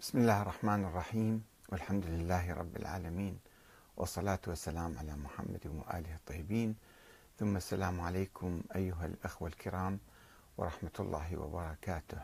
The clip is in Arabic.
بسم الله الرحمن الرحيم. والحمد لله رب العالمين. والصلاة والسلام على محمد وآله الطيبين. ثم السلام عليكم أيها الأخوة الكرام ورحمة الله وبركاته.